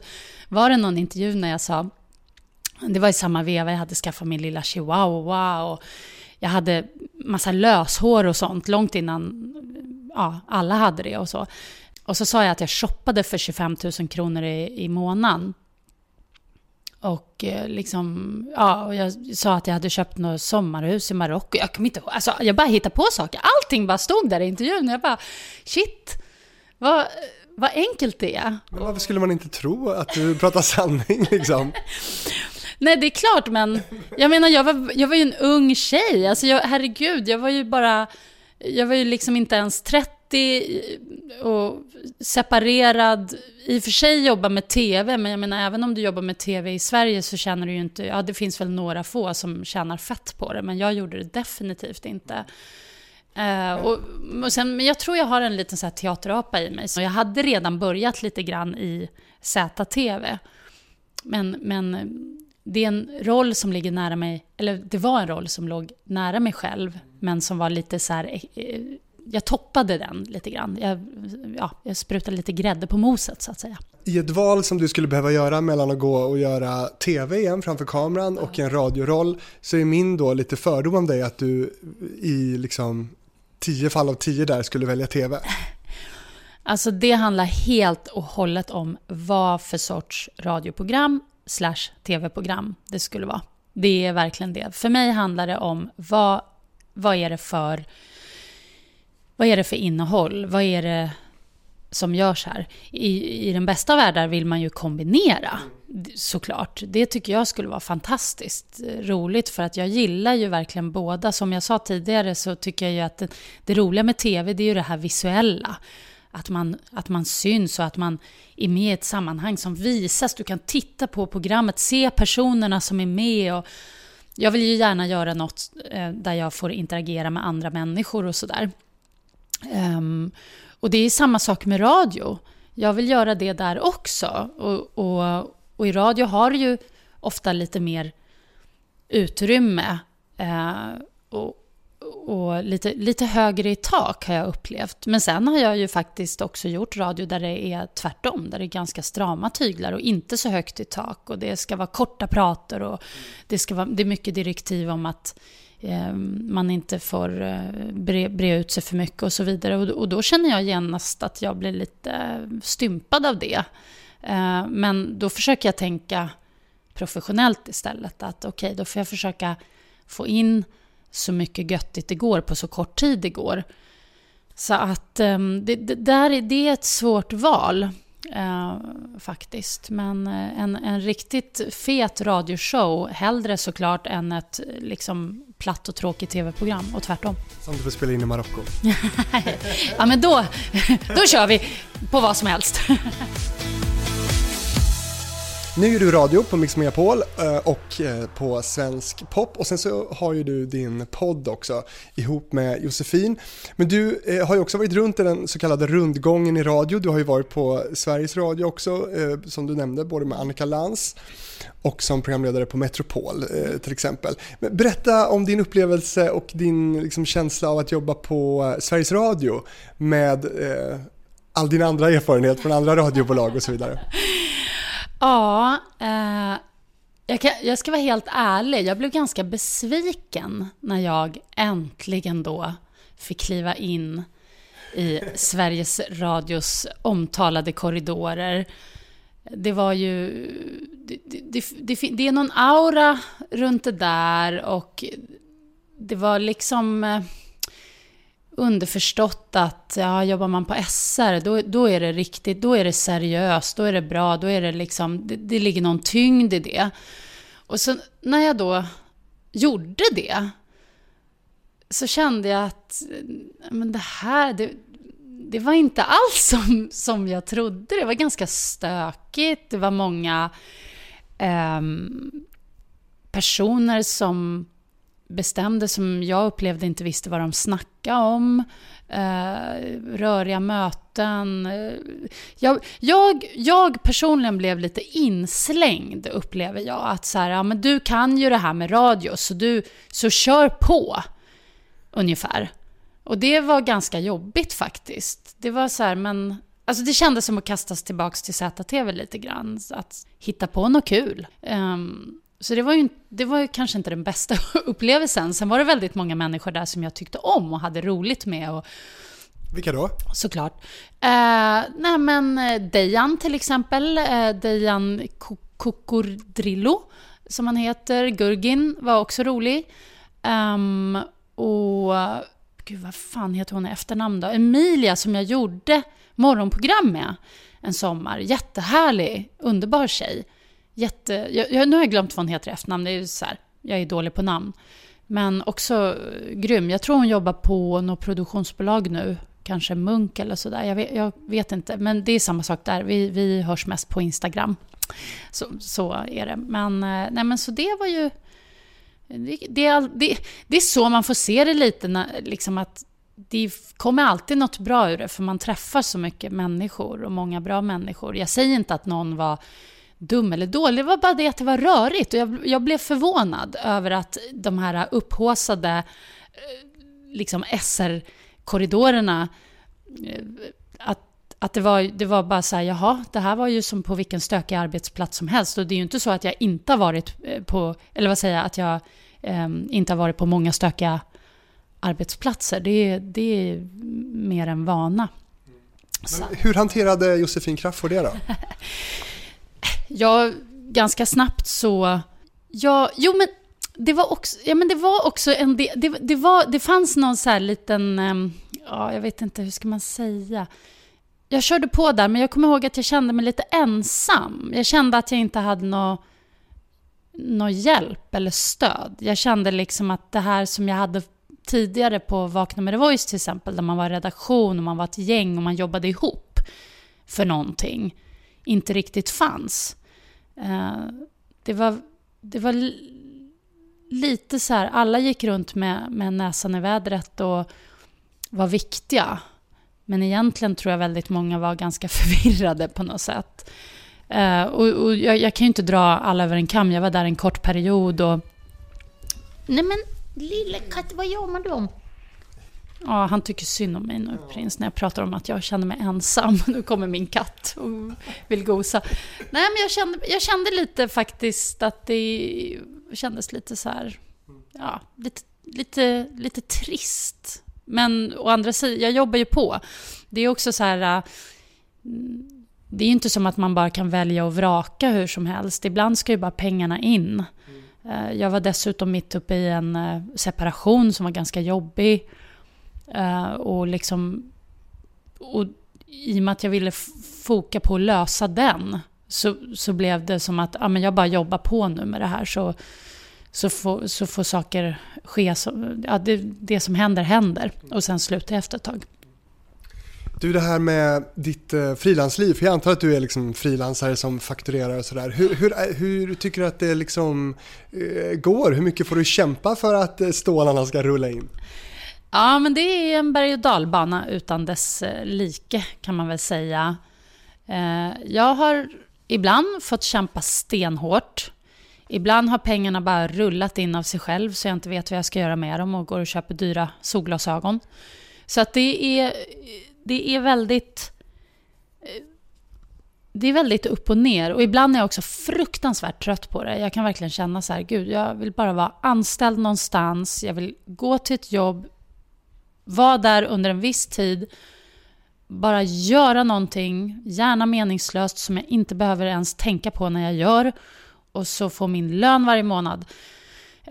var det någon intervju när jag sa, det var i samma veva, jag hade skaffat min lilla chihuahua och jag hade massa löshår och sånt, långt innan ja, alla hade det och så. Och så sa jag att jag shoppade för 25 000 kronor i, i månaden. Och eh, liksom, ja, och jag sa att jag hade köpt något sommarhus i Marocko. Jag kommer inte alltså jag bara hittade på saker. Allting bara stod där i intervjun. Jag bara, shit, vad, vad enkelt det är. Men varför skulle man inte tro att du pratar sanning liksom? Nej, det är klart, men jag menar, jag var, jag var ju en ung tjej. Alltså, jag, herregud, jag var ju bara, jag var ju liksom inte ens 30 Eh, och separerad. I och för sig jobba med tv, men jag menar även om du jobbar med tv i Sverige så tjänar du ju inte, ja det finns väl några få som tjänar fett på det, men jag gjorde det definitivt inte. Uh, och, och sen, men jag tror jag har en liten så här teaterapa i mig. Så jag hade redan börjat lite grann i ZTV. Men, men det är en roll som ligger nära mig, eller det var en roll som låg nära mig själv, men som var lite så här eh, jag toppade den lite grann. Jag, ja, jag sprutade lite grädde på moset så att säga. I ett val som du skulle behöva göra mellan att gå och göra tv igen framför kameran och en radioroll så är min då lite fördom om dig att du i liksom tio fall av tio där skulle välja tv. Alltså det handlar helt och hållet om vad för sorts radioprogram slash tv-program det skulle vara. Det är verkligen det. För mig handlar det om vad, vad är det för vad är det för innehåll? Vad är det som görs här? I, i den bästa världen vill man ju kombinera, såklart. Det tycker jag skulle vara fantastiskt eh, roligt, för att jag gillar ju verkligen båda. Som jag sa tidigare så tycker jag ju att det, det roliga med tv, det är ju det här visuella. Att man, att man syns och att man är med i ett sammanhang som visas. Du kan titta på programmet, se personerna som är med. Och jag vill ju gärna göra något eh, där jag får interagera med andra människor och sådär. Um, och det är samma sak med radio. Jag vill göra det där också. Och, och, och i radio har du ju ofta lite mer utrymme. Eh, och, och lite, lite högre i tak har jag upplevt. Men sen har jag ju faktiskt också gjort radio där det är tvärtom. Där det är ganska strama tyglar och inte så högt i tak. Och det ska vara korta prater och det, ska vara, det är mycket direktiv om att Ehm, man inte får eh, bre, bre, ut sig för mycket och så vidare. Och, och, då känner jag genast att jag blir lite stympad av det. Ehm, men då försöker jag tänka professionellt istället. Att okej, okay, då får jag försöka få in så mycket göttigt det går på så kort tid det går. Så att ehm, det, det, där, det är ett svårt val. Uh, faktiskt. Men uh, en, en riktigt fet radioshow hellre såklart än ett liksom, platt och tråkigt tv-program och tvärtom. Som du får spela in i Marocko. ja men då, då kör vi på vad som helst. Nu gör du radio på Mix Megapol eh, och eh, på Svensk Pop och sen så har ju du din podd också ihop med Josefin. Men du eh, har ju också varit runt i den så kallade rundgången i radio. Du har ju varit på Sveriges Radio också som du nämnde, både med Annika Lantz och som programledare på Metropol till exempel. Men berätta om din upplevelse och din liksom, känsla av att jobba på Sveriges Radio med all din andra erfarenhet från andra radiobolag och så vidare. Ja, eh, jag, kan, jag ska vara helt ärlig. Jag blev ganska besviken när jag äntligen då fick kliva in i Sveriges Radios omtalade korridorer. Det var ju... Det, det, det, det, är någon aura runt det där och det var liksom eh, underförstått att ja, jobbar man på SR, då, då är det riktigt, då är det seriöst, då är det bra, då är det liksom, det, det ligger någon tyngd i det. Och så när jag då gjorde det, så kände jag att men det här, det, det var inte alls som, som jag trodde. Det var ganska stökigt, det var många eh, personer som bestämde som jag upplevde inte visste vad de snackade om. Eh, röriga möten. Eh, jag, jag, jag, personligen blev lite inslängd, upplever jag. Att så här, ja, men du kan ju det här med radio, så, du, så kör på. Ungefär. Och det var ganska jobbigt faktiskt. Det var så här, men... Alltså det kändes som att kastas tillbaka till ZTV lite grann. Att hitta på något kul. Um, så det var, ju, det var ju kanske inte den bästa upplevelsen. Sen var det väldigt många människor där som jag tyckte om och hade roligt med. Och, Vilka då? Såklart. Eh, nej men eh, Dejan till exempel. Eh, Dejan Kokordrillo, som han heter. Gurgin var också rolig. Um, och... Gud, vad fan heter hon i efternamn då? Emilia som jag gjorde morgonprogram med en sommar. Jättehärlig, underbar tjej. Jätte, jag, nu har jag glömt vad hon heter i efternamn, det är så här, jag är dålig på namn. Men också eh, grym. Jag tror hon jobbar på något produktionsbolag nu. Kanske Munk eller sådär. Jag vet, jag vet inte. Men det är samma sak där. Vi, vi hörs mest på Instagram. Så, så är det. Men, eh, nej, men så det var ju... Det, det, det, det är så man får se det lite. När, liksom att det kommer alltid något bra ur det. För man träffar så mycket människor och många bra människor. Jag säger inte att någon var dum eller dålig. Det var bara det att det var rörigt. Och jag, jag blev förvånad över att de här upphåsade eh, liksom SR-korridorerna, eh, att, att det, var, det var bara så här, jaha, det här var ju som på vilken stökig arbetsplats som helst. Och det är ju inte så att jag inte har varit eh, på, eller vad säger jag, att jag eh, inte har varit på många stökiga arbetsplatser. Det, det är mer en vana. hur hanterade Josefin Crafoord det då? Jag, ganska snabbt så... Ja, jo men det var också, ja, men det var också en del... det, det, var, det fanns någon så här liten, ehm, ja, jag vet inte, hur ska man säga? Jag körde på där, men jag kommer ihåg att jag kände mig lite ensam. Jag kände att jag inte hade någon nå hjälp eller stöd. Jag kände liksom att det här som jag hade tidigare på Vakna med The Voice till exempel, där man var redaktion och man var ett gäng och man jobbade ihop för någonting inte riktigt fanns. Eh, det var, det var lite så här, alla gick runt med, med näsan i vädret och var viktiga. Men egentligen tror jag väldigt många var ganska förvirrade på något sätt. Uh, och, och jag, jag, kan ju inte dra alla över en kam. Jag var där en kort period och... Nej men, lille katt, vad gör man då? Ja, han tycker synd om mig nu, prins, när jag pratar om att jag känner mig ensam. Nu kommer min katt och vill gosa. Nej, men jag kände, jag kände lite faktiskt att det kändes lite så här... Ja, lite, lite, lite trist. Men å andra sidan, jag jobbar ju på. Det är också så här... Det är ju inte som att man bara kan välja och vraka hur som helst. Ibland ska ju bara pengarna in. Mm. Jag var dessutom mitt uppe i en eh, separation som var ganska jobbig. Uh, och liksom... Och i och med att jag ville foka på att lösa den så, så blev det som att ja, men jag bara jobbar på nu med det här så, så, får, så får saker ske. Som, ja, det, det som händer händer och sen slutar jag efter ett tag. Du, det här med ditt eh, frilansliv, för jag antar att du är liksom frilansare som fakturerar och sådär. Hur, hur, eh, hur, tycker du att det liksom eh, går? Hur mycket får du kämpa för att eh, stålarna ska rulla in? Ja, men det är en berg och dalbana utan dess eh, like kan man väl säga. Eh, jag har ibland fått kämpa stenhårt. Ibland har pengarna bara rullat in av sig själv så jag inte vet vad jag ska göra med dem och går och köper dyra solglasögon. Så att det är, det är väldigt... Eh, det är väldigt upp och ner och ibland är jag också fruktansvärt trött på det. Jag kan verkligen känna så här, gud, jag vill bara vara anställd någonstans. Jag vill gå till ett jobb, vara där under en viss tid, bara göra någonting, gärna meningslöst, som jag inte behöver ens tänka på när jag gör. Och så få min lön varje månad.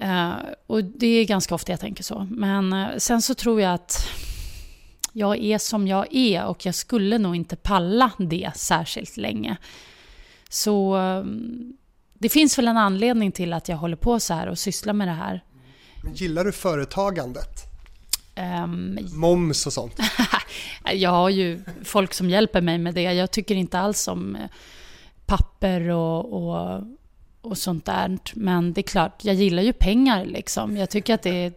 Uh, och det är ganska ofta jag tänker så. Men uh, sen så tror jag att jag är som jag är och jag skulle nog inte palla det särskilt länge. Så uh, det finns väl en anledning till att jag håller på så här och sysslar med det här. Men gillar du företagandet? Um, Moms och sånt? jag har ju folk som hjälper mig med det. Jag tycker inte alls om eh, papper och, och, och sånt där. Men det är klart, jag gillar ju pengar liksom. Jag tycker att det är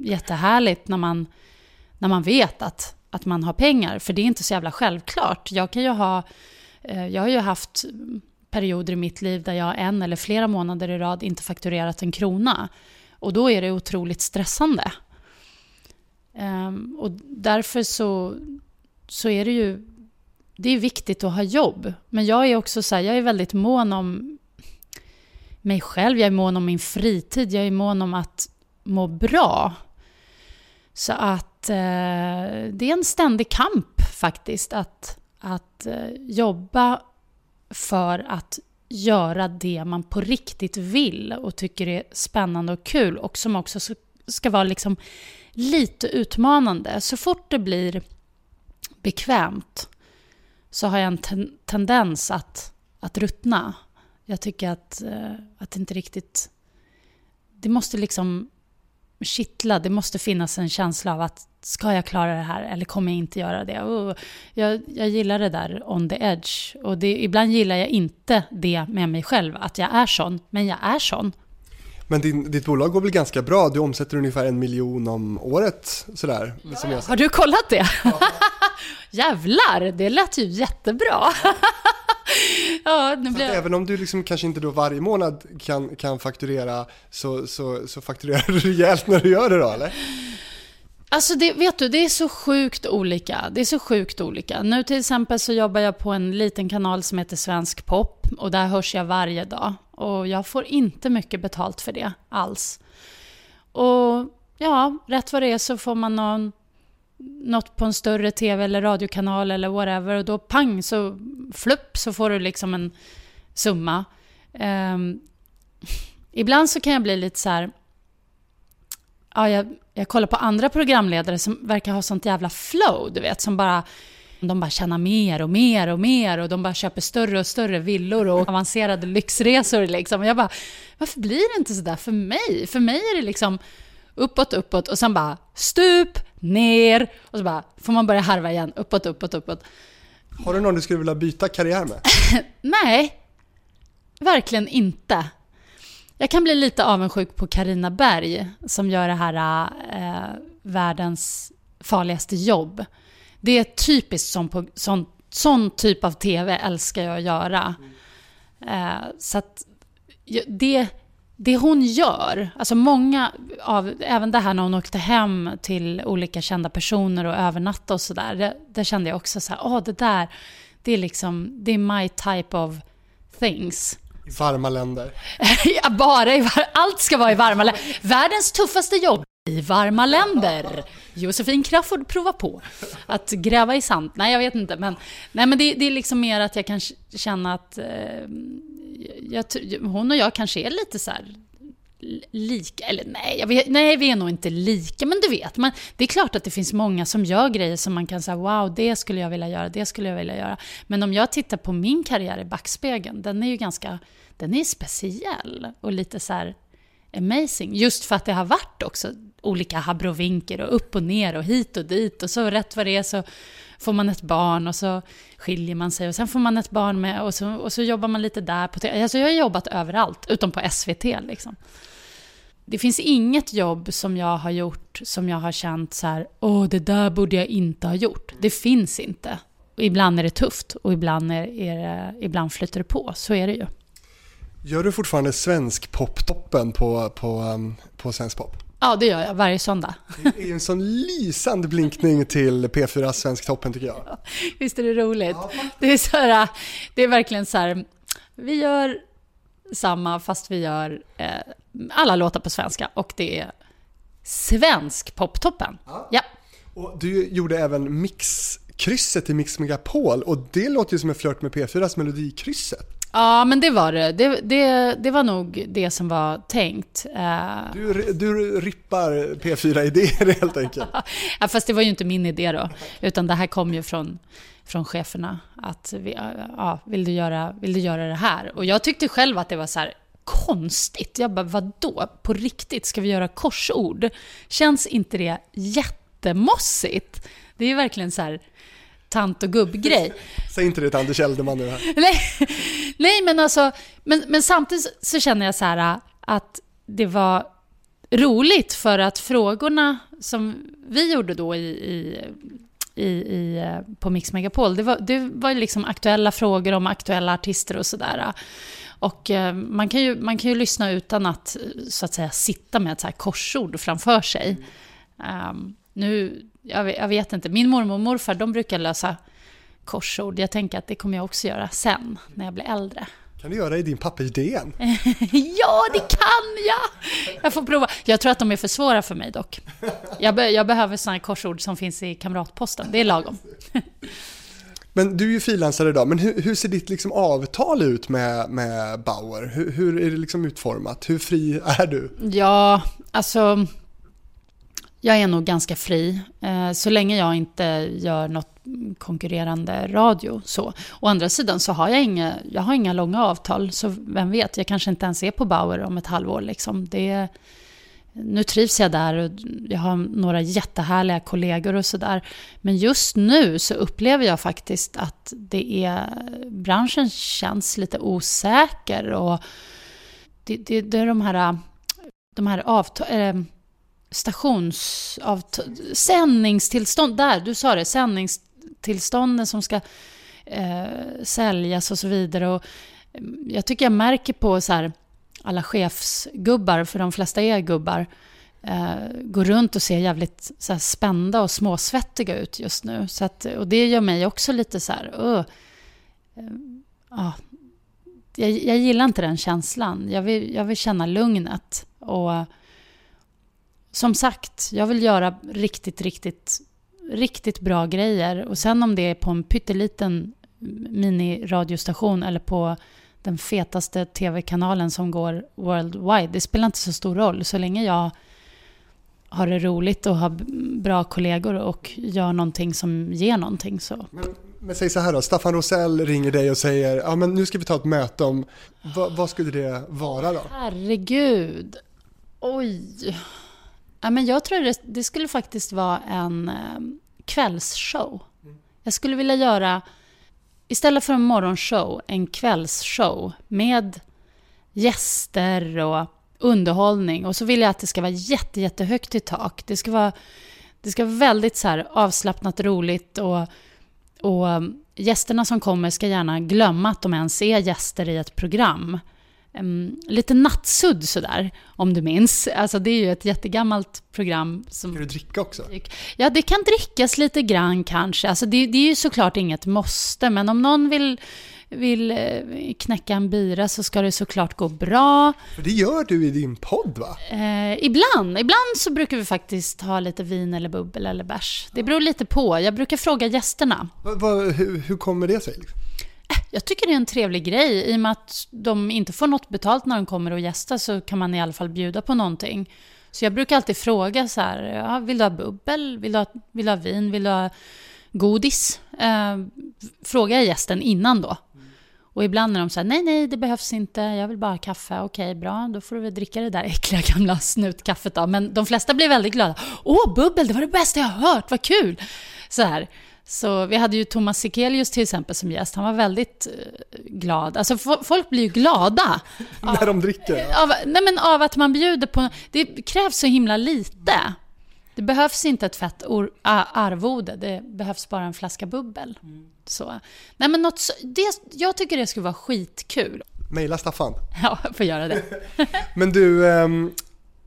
jättehärligt när man, när man vet att, att man har pengar. För det är inte så jävla självklart. Jag kan ju ha... Eh, jag har ju haft perioder i mitt liv där jag en eller flera månader i rad inte fakturerat en krona. Och då är det otroligt stressande. Um, och därför så, så är det ju det är viktigt att ha jobb. Men jag är också så här, jag är väldigt mån om mig själv, jag är mån om min fritid, jag är mån om att må bra. Så att eh, det är en ständig kamp faktiskt att, att eh, jobba för att göra det man på riktigt vill och tycker är spännande och kul och som också ska vara liksom lite utmanande. Så fort det blir bekvämt så har jag en ten tendens att, att ruttna. Jag tycker att, eh, att det inte riktigt... Det måste liksom kittla, det måste finnas en känsla av att ska jag klara det här eller kommer jag inte göra det? Oh, jag, jag gillar det där on the edge. Och det, ibland gillar jag inte det med mig själv, att jag är sån, men jag är sån. Men din, ditt bolag går väl ganska bra? Du omsätter ungefär en miljon om året sådär. Ja, som jag Har du kollat det? Ja. Jävlar, det lät ju jättebra. ja, nu blir. Även om du liksom kanske inte då varje månad kan, kan fakturera så, så, så fakturerar du rejält när du gör det då eller? Alltså det, vet du, det är så sjukt olika. Det är så sjukt olika. Nu till exempel så jobbar jag på en liten kanal som heter Svensk Pop och där hörs jag varje dag. Och jag får inte mycket betalt för det alls. Och ja, rätt vad det är så får man någon, något på en större tv eller radiokanal eller whatever och då pang så flupp så får du liksom en summa. Um, ibland så kan jag bli lite så här, ja, jag, jag kollar på andra programledare som verkar ha sånt jävla flow, du vet, som bara de bara tjänar mer och mer och mer och de bara köper större och större villor och avancerade lyxresor. Liksom. Och jag bara, varför blir det inte sådär för mig? För mig är det liksom uppåt, uppåt och sen bara stup, ner och så bara får man börja harva igen, uppåt, uppåt, uppåt. Har du någon du skulle vilja byta karriär med? Nej, verkligen inte. Jag kan bli lite avundsjuk på Karina Berg som gör det här eh, världens farligaste jobb. Det är typiskt som på, sån, sån typ av TV älskar jag att göra. Eh, så att det, det hon gör, alltså många av, även det här när hon åkte hem till olika kända personer och övernattade och sådär, det, det kände jag också så här, åh det där, det är liksom, det är my type of things. I varma länder. ja, bara i var- allt ska vara i varma länder. Världens tuffaste jobb i varma länder. Josefin Crafoord provar på att gräva i sand. Nej, jag vet inte. Men, nej, men det, det är liksom mer att jag kan känna att eh, jag, hon och jag kanske är lite så här lika, eller nej, jag vet, nej, vi är nog inte lika, men du vet, man, det är klart att det finns många som gör grejer som man kan säga wow, det skulle jag vilja göra, det skulle jag vilja göra. Men om jag tittar på min karriär i backspegeln, den är ju ganska, den är speciell och lite så här amazing, just för att det har varit också olika habrovinker och upp och ner och hit och dit och så rätt vad det är så får man ett barn och så skiljer man sig och sen får man ett barn med och så, och så jobbar man lite där. På alltså jag har jobbat överallt, utom på SVT. Liksom. Det finns inget jobb som jag har gjort som jag har känt så här, åh det där borde jag inte ha gjort. Det finns inte. Och ibland är det tufft och ibland, är, är det, ibland flyter det på, så är det ju. Gör du fortfarande svensk poptoppen på, på, um, på Svensk Pop? Ja, det gör jag varje söndag. Det är en sån lysande blinkning till P4 Svensktoppen tycker jag. Visst är det roligt? Ja, det, är så här, det är verkligen så här, vi gör samma fast vi gör eh, alla låtar på svenska och det är svensk poptoppen. Ja. ja. Och du gjorde även mixkrysset i Mix Megapol och det låter ju som en flört med P4s melodikrysset. Ja, men det var det. Det, det. det var nog det som var tänkt. Eh, du, du rippar P4-idéer helt enkelt. ja, fast det var ju inte min idé då, utan det här kom ju från, från cheferna. Att vi, ja, vill, du göra, vill du göra det här? Och jag tyckte själv att det var så här konstigt. Jag bara, vadå? På riktigt? Ska vi göra korsord? Känns inte det jättemossigt? Det är ju verkligen så här tant och gubbgrej. Säg inte det till Anders Eldeman nu här. Nej, nej men alltså, men, men samtidigt så känner jag så här att det var roligt för att frågorna som vi gjorde då i, i, i, i på Mix Megapol, det var, det var liksom aktuella frågor om aktuella artister och sådär. Och eh, man kan, ju, man kan ju lyssna utan att så att säga sitta med ett så här korsord framför sig. Um, nu jag vet, jag vet, inte, min mormor och morfar de brukar lösa korsord. Jag tänker att det kommer jag också göra sen, när jag blir äldre. Kan du göra i din pappers DN? ja, det kan jag! Jag får prova. Jag tror att de är för svåra för mig dock. Jag, be jag behöver sådana korsord som finns i Kamratposten. Det är lagom. Men du är ju frilansare idag, men hur, hur, ser ditt liksom avtal ut med, med Bauer? Hur, hur, är det liksom utformat? Hur fri är du? Ja, alltså jag är nog ganska fri, eh, så länge jag inte gör något konkurrerande radio. Så. Å andra sidan så har jag inga, jag har inga långa avtal, så vem vet, jag kanske inte ens är på Bauer om ett halvår. Liksom. Det, nu trivs jag där och jag har några jättehärliga kollegor och sådär. Men just nu så upplever jag faktiskt att det är, branschen känns lite osäker och det, det, det är de här, de här avtal, eh, stationsavtal, sändningstillstånd, där, du sa det, sändningstillstånden som ska eh, säljas och så vidare. Och mm, jag tycker jag märker på så här, alla chefsgubbar, för de flesta är gubbar, eh, går runt och ser jävligt så här, spända och småsvettiga ut just nu. Så att, och det gör mig också lite så här, uh, uh, jag, jag gillar inte den känslan. Jag vill, jag vill känna lugnet. Och som sagt, jag vill göra riktigt, riktigt, riktigt bra grejer. Och sen om det är på en pytteliten miniradiostation eller på den fetaste tv-kanalen som går worldwide, det spelar inte så stor roll. Så länge jag har det roligt och har bra kollegor och gör någonting som ger någonting så... Men, men säg så här då, Staffan Rosell ringer dig och säger ja men nu ska vi ta ett möte om, vad, vad skulle det vara då? Herregud. Oj. Ja, men jag tror det, det skulle faktiskt vara en eh, kvällsshow. Jag skulle vilja göra, istället för en morgonshow, en kvällsshow med gäster och underhållning. Och så vill jag att det ska vara jätte, jättehögt i tak. Det ska vara, Det ska vara väldigt så här avslappnat, roligt och, och um, gästerna som kommer ska gärna glömma att de ens är gäster i ett program. Um, lite nattsudd sådär, om du minns. Alltså det är ju ett jättegammalt program. Som... Ska du dricka också? Ja, det kan drickas lite grann kanske. Alltså det, det är ju såklart inget måste, men om någon vill vill eh, knäcka en bira så ska det såklart gå bra. För det gör du i din podd va? Eh, ibland. Ibland så brukar vi faktiskt ha lite vin eller bubbel eller bärs. Det beror lite på. Jag brukar fråga gästerna. Va, va, hur, hur kommer det sig? Jag tycker det är en trevlig grej. I och med att de inte får något betalt när de kommer och gästar så kan man i alla fall bjuda på någonting. Så jag brukar alltid fråga så här, ja, vill du ha bubbel? Vill du ha, vill du ha vin? Vill du ha godis? Eh, frågar gästen innan då. Och ibland är de så här. nej, nej, det behövs inte, jag vill bara ha kaffe. Okej, bra, då får du väl dricka det där äckliga gamla snutkaffet då. Men de flesta blir väldigt glada. Åh, bubbel, det var det bästa jag har hört, vad kul! Så här. Så vi hade ju Thomas Sekelius till exempel som gäst. Han var väldigt uh, glad. Alltså folk blir ju glada. När de dricker? Av, nej men av att man bjuder på... Det krävs så himla lite. Det behövs inte ett fett arvode, det behövs bara en flaska bubbel. Mm. Så. Nej, men något, det, jag tycker det skulle vara skitkul. Mejla Staffan. Ja, jag får göra det. men du, um,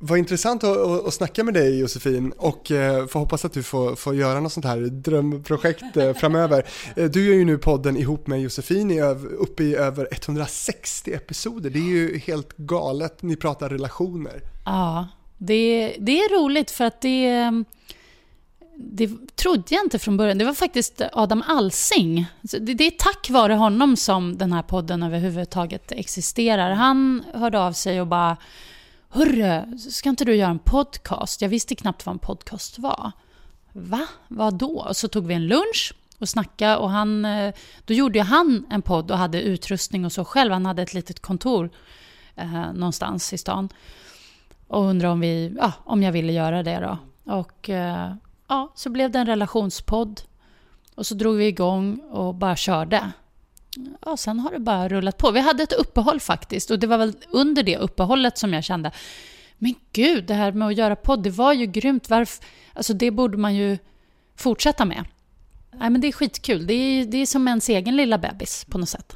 vad intressant att, att, att snacka med dig Josefin och får hoppas att du får, får göra något sånt här drömprojekt uh, framöver. Uh, du gör ju nu podden ihop med Josefin i, uppe i över 160 episoder. Det är ju helt galet. Ni pratar relationer. Ja, det, det är roligt för att det det trodde jag inte från början. Det var faktiskt Adam Alsing. Det, det är tack vare honom som den här podden överhuvudtaget existerar. Han hörde av sig och bara Hörru, ska inte du göra en podcast? Jag visste knappt vad en podcast var. Va? Vad då? Och så tog vi en lunch och snackade och han, eh, då gjorde han en podd och hade utrustning och så själv. Han hade ett litet kontor eh, någonstans i stan. Och undrade om, vi, ja, om jag ville göra det då. Och eh, ja, så blev det en relationspodd. Och så drog vi igång och bara körde. Ja, sen har det bara rullat på. Vi hade ett uppehåll faktiskt och det var väl under det uppehållet som jag kände men gud, det här med att göra podd, det var ju grymt. Varför? Alltså det borde man ju fortsätta med. Nej, men det är skitkul. Det är, det är som ens egen lilla bebis på något sätt.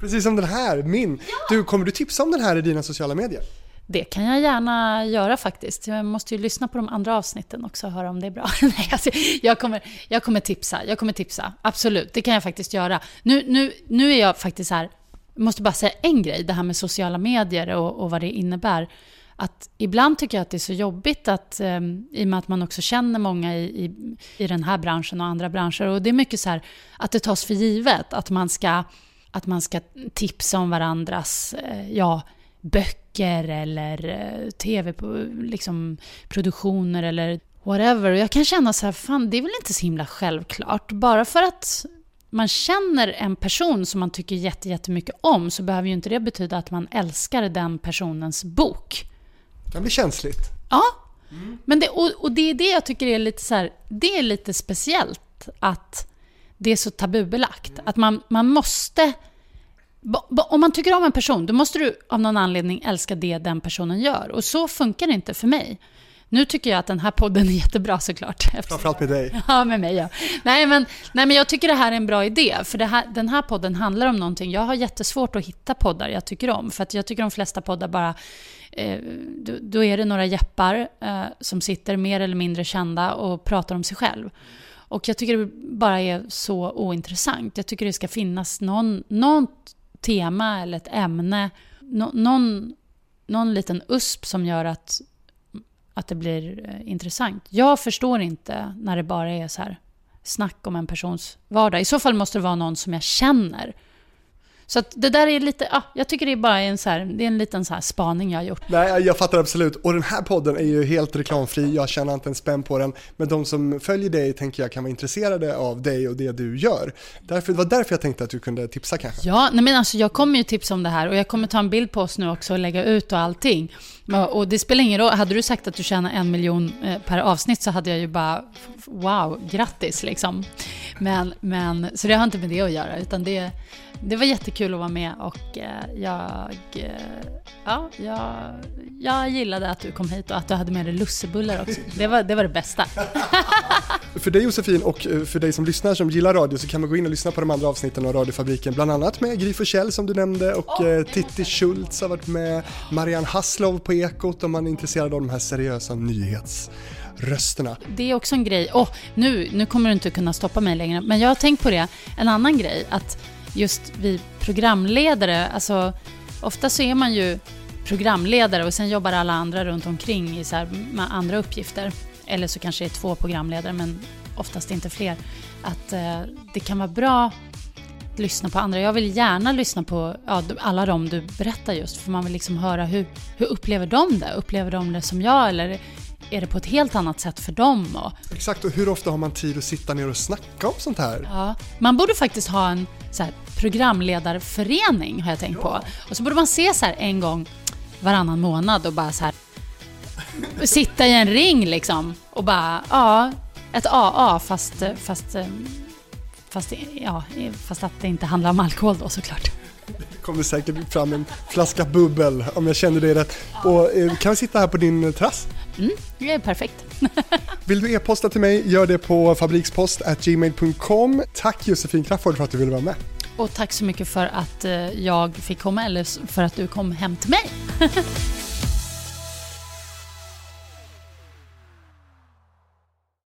Precis som den här, min. Ja. Du, kommer du tipsa om den här i dina sociala medier? Det kan jag gärna göra faktiskt. Jag måste ju lyssna på de andra avsnitten också och höra om det är bra. Nej, alltså, jag, kommer, jag kommer tipsa. Jag kommer tipsa. Absolut, det kan jag faktiskt göra. Nu, nu, nu är jag faktiskt här, jag måste bara säga en grej, det här med sociala medier och, och vad det innebär. Att ibland tycker jag att det är så jobbigt att, eh, i och med att man också känner många i, i, i den här branschen och andra branscher. Och det är mycket så här att det tas för givet att man ska, att man ska tipsa om varandras, eh, ja, böcker eller eh, tv-produktioner liksom, eller whatever. Och jag kan känna så här, fan det är väl inte så himla självklart. Bara för att man känner en person som man tycker jättemycket om så behöver ju inte det betyda att man älskar den personens bok. Det kan bli känsligt. Ja, mm. men det, och, och, det är det jag tycker är lite så här, det är lite speciellt att det är så tabubelagt. Mm. Att man, man måste om man tycker om en person, då måste du av någon anledning älska det den personen gör. Och så funkar det inte för mig. Nu tycker jag att den här podden är jättebra såklart. Framförallt med dig. Ja, med mig ja. Nej men, nej, men jag tycker det här är en bra idé. För här, den här podden handlar om någonting. Jag har jättesvårt att hitta poddar jag tycker om. För att jag tycker de flesta poddar bara... Eh, då, då, är det några jeppar eh, som sitter mer eller mindre kända och pratar om sig själv. Och jag tycker det bara är så ointressant. Jag tycker det ska finnas någon, något tema eller ett ämne. Nå någon, någon liten USP som gör att, att det blir eh, intressant. Jag förstår inte när det bara är så här snack om en persons vardag. I så fall måste det vara någon som jag känner så det där är lite, ah, jag tycker det är bara en, så här, det är en liten så här spaning jag har gjort. Nej, jag fattar absolut. Och den här podden är ju helt reklamfri, jag tjänar inte en spänn på den. Men de som följer dig tänker jag kan vara intresserade av dig och det du gör. Därför, det var därför jag tänkte att du kunde tipsa kanske. Ja, nej men alltså jag kommer ju tipsa om det här och jag kommer ta en bild på oss nu också och lägga ut och allting. Och det spelar ingen roll, hade du sagt att du tjänar en miljon eh, per avsnitt så hade jag ju bara wow, grattis liksom. Men, men, så det har inte med det att göra, utan det, det var jättekul att vara med och eh, jag, eh, ja, jag, jag gillade att du kom hit och att du hade med dig lussebullar också. Det var det, var det bästa. för dig Josefin och eh, för dig som lyssnar som gillar radio så kan man gå in och lyssna på de andra avsnitten av Radiofabriken, bland annat med Gry Forssell som du nämnde och oh, Titti Schultz har varit med, Marianne Hasslov på Ekot om man är intresserad av de här seriösa nyhets rösterna. Det är också en grej, oh, nu, nu kommer du inte kunna stoppa mig längre, men jag har tänkt på det, en annan grej, att just vi programledare, alltså ofta så är man ju programledare och sen jobbar alla andra runt omkring i så här, med andra uppgifter. Eller så kanske det är två programledare, men oftast inte fler. Att eh, det kan vara bra att lyssna på andra. Jag vill gärna lyssna på ja, alla de du berättar just, för man vill liksom höra hur, hur upplever de det? Upplever de det som jag eller är det på ett helt annat sätt för dem? Och... Exakt, och hur ofta har man tid att sitta ner och snacka om sånt här? Ja, man borde faktiskt ha en så här, programledarförening har jag tänkt på. Och så borde man se så här en gång varannan månad och bara så här sitta i en ring liksom och bara, ja, ett AA fast, fast, fast, ja, fast att det inte handlar om alkohol då såklart. Det kommer säkert fram en flaska bubbel om jag känner det rätt. Och eh, kan vi sitta här på din terrass? Mm, det är perfekt. Vill du e-posta till mig, gör det på fabrikspost.gmail.com. Tack Josefin Crafoord för att du ville vara med. Och tack så mycket för att eh, jag fick komma, eller för att du kom hem till mig.